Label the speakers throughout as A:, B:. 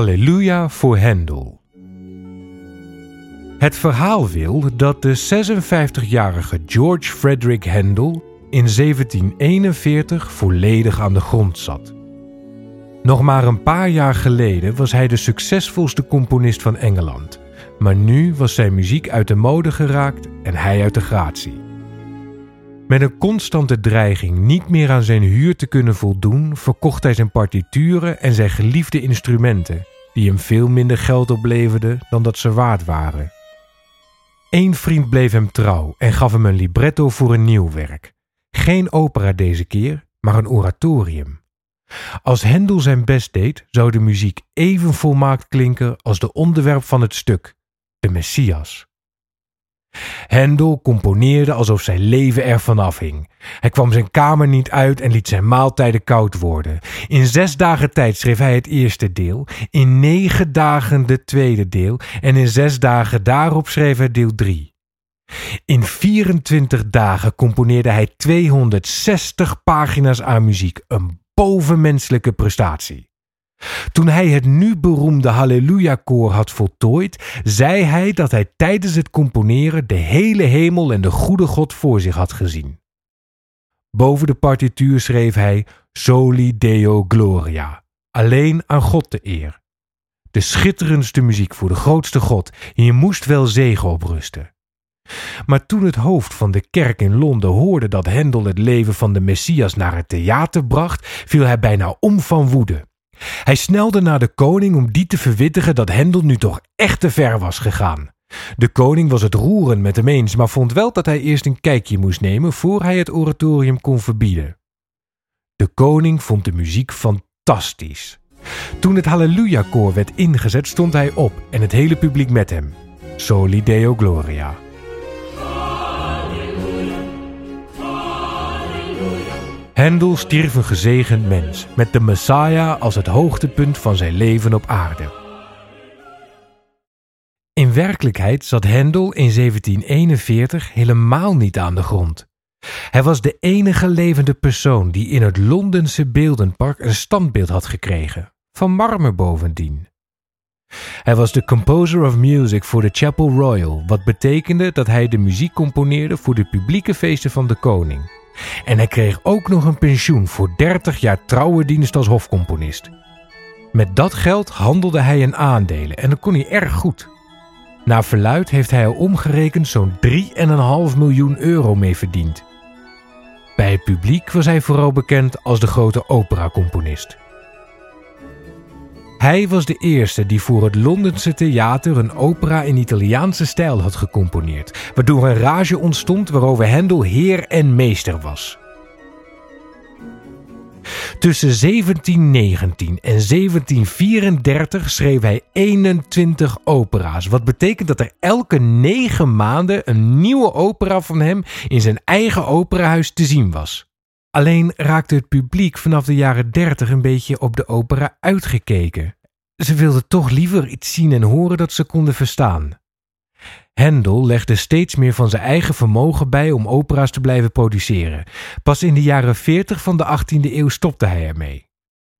A: Halleluja voor Hendel. Het verhaal wil dat de 56-jarige George Frederick Handel in 1741 volledig aan de grond zat. Nog maar een paar jaar geleden was hij de succesvolste componist van Engeland, maar nu was zijn muziek uit de mode geraakt en hij uit de gratie. Met een constante dreiging niet meer aan zijn huur te kunnen voldoen, verkocht hij zijn partituren en zijn geliefde instrumenten, die hem veel minder geld opleverden dan dat ze waard waren. Eén vriend bleef hem trouw en gaf hem een libretto voor een nieuw werk. Geen opera deze keer, maar een oratorium. Als Hendel zijn best deed, zou de muziek even volmaakt klinken als de onderwerp van het stuk, de Messias. Hendel componeerde alsof zijn leven ervan afhing. Hij kwam zijn kamer niet uit en liet zijn maaltijden koud worden. In zes dagen tijd schreef hij het eerste deel, in negen dagen de tweede deel en in zes dagen daarop schreef hij deel drie. In 24 dagen componeerde hij 260 pagina's aan muziek, een bovenmenselijke prestatie. Toen hij het nu beroemde Halleluja-koor had voltooid, zei hij dat hij tijdens het componeren de hele hemel en de goede God voor zich had gezien. Boven de partituur schreef hij Soli Deo Gloria, alleen aan God de eer. De schitterendste muziek voor de grootste God, hier moest wel zegen op rusten. Maar toen het hoofd van de kerk in Londen hoorde dat Hendel het leven van de Messias naar het theater bracht, viel hij bijna om van woede. Hij snelde naar de koning om die te verwittigen dat Hendel nu toch echt te ver was gegaan. De koning was het roeren met hem eens, maar vond wel dat hij eerst een kijkje moest nemen voor hij het oratorium kon verbieden. De koning vond de muziek fantastisch. Toen het Halleluja-koor werd ingezet, stond hij op en het hele publiek met hem. Soli Deo Gloria. Hendel stierf een gezegend mens, met de Messiah als het hoogtepunt van zijn leven op aarde. In werkelijkheid zat Hendel in 1741 helemaal niet aan de grond. Hij was de enige levende persoon die in het Londense beeldenpark een standbeeld had gekregen, van marmer bovendien. Hij was de composer of music voor de Chapel Royal, wat betekende dat hij de muziek componeerde voor de publieke feesten van de koning. En hij kreeg ook nog een pensioen voor 30 jaar trouwe dienst als hofcomponist. Met dat geld handelde hij in aandelen en dat kon hij erg goed. Naar verluid heeft hij er omgerekend zo'n 3,5 miljoen euro mee verdiend. Bij het publiek was hij vooral bekend als de grote operacomponist. Hij was de eerste die voor het Londense theater een opera in Italiaanse stijl had gecomponeerd, waardoor een rage ontstond waarover Handel heer en meester was. Tussen 1719 en 1734 schreef hij 21 opera's, wat betekent dat er elke negen maanden een nieuwe opera van hem in zijn eigen operahuis te zien was. Alleen raakte het publiek vanaf de jaren 30 een beetje op de opera uitgekeken. Ze wilden toch liever iets zien en horen dat ze konden verstaan. Hendel legde steeds meer van zijn eigen vermogen bij om opera's te blijven produceren. Pas in de jaren 40 van de 18e eeuw stopte hij ermee.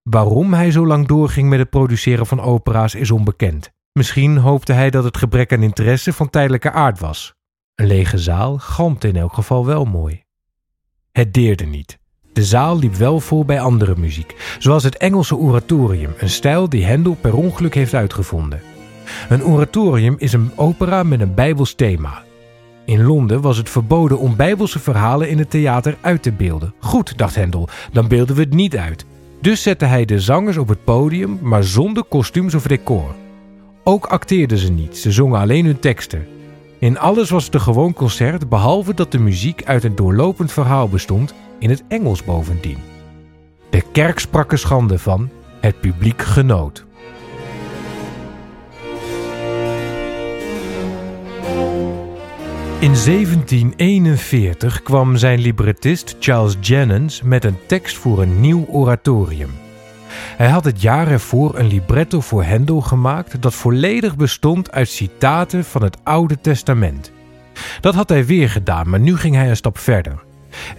A: Waarom hij zo lang doorging met het produceren van opera's is onbekend. Misschien hoopte hij dat het gebrek aan interesse van tijdelijke aard was. Een lege zaal galmte in elk geval wel mooi. Het deerde niet. De zaal liep wel vol bij andere muziek, zoals het Engelse oratorium, een stijl die Handel per ongeluk heeft uitgevonden. Een oratorium is een opera met een bijbels thema. In Londen was het verboden om bijbelse verhalen in het theater uit te beelden. Goed, dacht Handel, dan beelden we het niet uit. Dus zette hij de zangers op het podium, maar zonder kostuums of decor. Ook acteerden ze niet, ze zongen alleen hun teksten. In alles was het een gewoon concert, behalve dat de muziek uit een doorlopend verhaal bestond in het Engels bovendien. De kerk sprak er schande van, het publiek genoot. In 1741 kwam zijn librettist Charles Jennens met een tekst voor een nieuw oratorium. Hij had het jaar ervoor een libretto voor Handel gemaakt dat volledig bestond uit citaten van het Oude Testament. Dat had hij weer gedaan, maar nu ging hij een stap verder.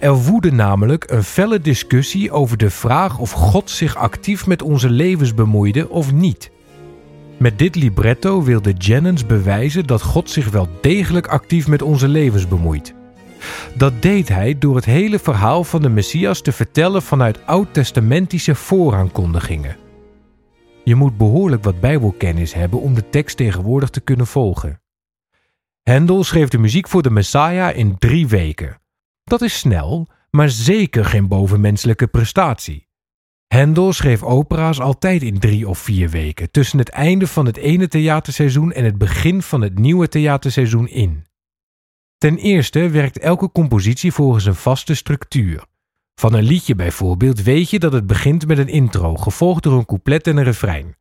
A: Er woedde namelijk een felle discussie over de vraag of God zich actief met onze levens bemoeide of niet. Met dit libretto wilde Jennens bewijzen dat God zich wel degelijk actief met onze levens bemoeit. Dat deed hij door het hele verhaal van de Messias te vertellen vanuit oud-testamentische vooraankondigingen. Je moet behoorlijk wat Bijbelkennis hebben om de tekst tegenwoordig te kunnen volgen. Hendel schreef de muziek voor de Messiah in drie weken. Dat is snel, maar zeker geen bovenmenselijke prestatie. Hendel schreef opera's altijd in drie of vier weken, tussen het einde van het ene theaterseizoen en het begin van het nieuwe theaterseizoen in. Ten eerste werkt elke compositie volgens een vaste structuur. Van een liedje bijvoorbeeld weet je dat het begint met een intro, gevolgd door een couplet en een refrein.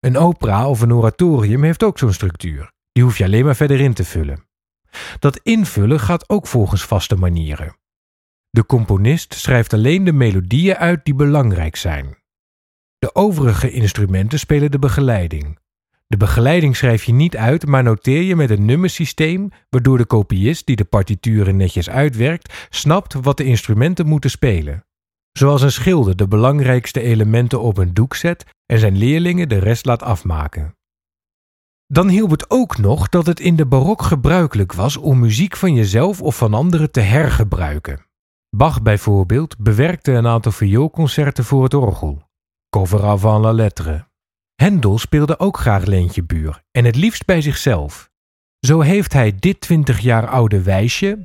A: Een opera of een oratorium heeft ook zo'n structuur. Die hoef je alleen maar verder in te vullen. Dat invullen gaat ook volgens vaste manieren. De componist schrijft alleen de melodieën uit die belangrijk zijn. De overige instrumenten spelen de begeleiding. De begeleiding schrijf je niet uit, maar noteer je met een nummersysteem, waardoor de kopiist die de partituren netjes uitwerkt, snapt wat de instrumenten moeten spelen. Zoals een schilder de belangrijkste elementen op een doek zet en zijn leerlingen de rest laat afmaken. Dan hielp het ook nog dat het in de barok gebruikelijk was om muziek van jezelf of van anderen te hergebruiken. Bach bijvoorbeeld bewerkte een aantal vioolconcerten voor het orgel. Cover avant la lettre. Hendel speelde ook graag Leentjebuur en het liefst bij zichzelf. Zo heeft hij dit 20 jaar oude wijsje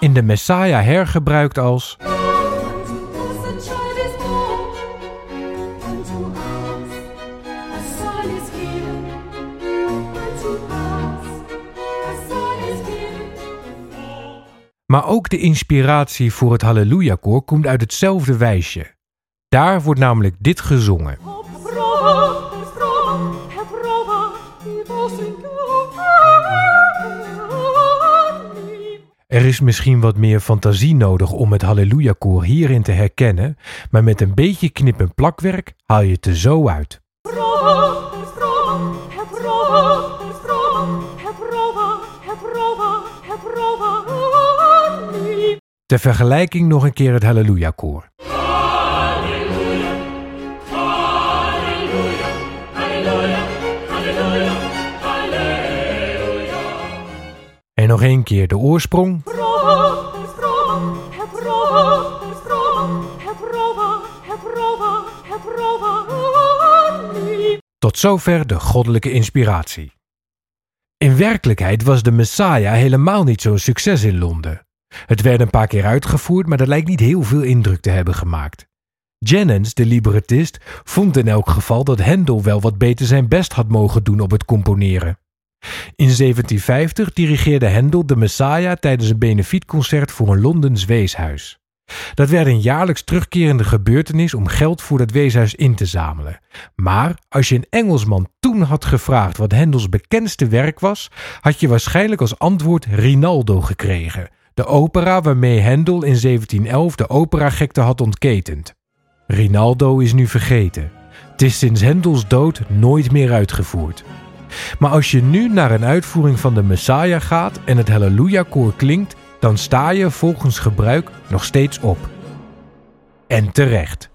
A: in de Messiah hergebruikt als Maar ook de inspiratie voor het Halleluja-koor komt uit hetzelfde wijsje. Daar wordt namelijk dit gezongen. Er is misschien wat meer fantasie nodig om het Halleluja-koor hierin te herkennen, maar met een beetje knip- en plakwerk haal je het er zo uit. Ter vergelijking nog een keer het Halleluja-koor. En nog een keer de oorsprong. Tot zover de goddelijke inspiratie. In werkelijkheid was de Messiah helemaal niet zo'n succes in Londen. Het werd een paar keer uitgevoerd, maar dat lijkt niet heel veel indruk te hebben gemaakt. Jennens, de librettist, vond in elk geval dat Handel wel wat beter zijn best had mogen doen op het componeren. In 1750 dirigeerde Handel de Messiah tijdens een benefietconcert voor een Londens weeshuis. Dat werd een jaarlijks terugkerende gebeurtenis om geld voor dat weeshuis in te zamelen. Maar als je een Engelsman toen had gevraagd wat Hendels bekendste werk was, had je waarschijnlijk als antwoord Rinaldo gekregen, de opera waarmee Handel in 1711 de operagekte had ontketend. Rinaldo is nu vergeten. Het is sinds Hendels dood nooit meer uitgevoerd. Maar als je nu naar een uitvoering van de Messiah gaat en het Halleluja-koor klinkt, dan sta je volgens gebruik nog steeds op. En terecht.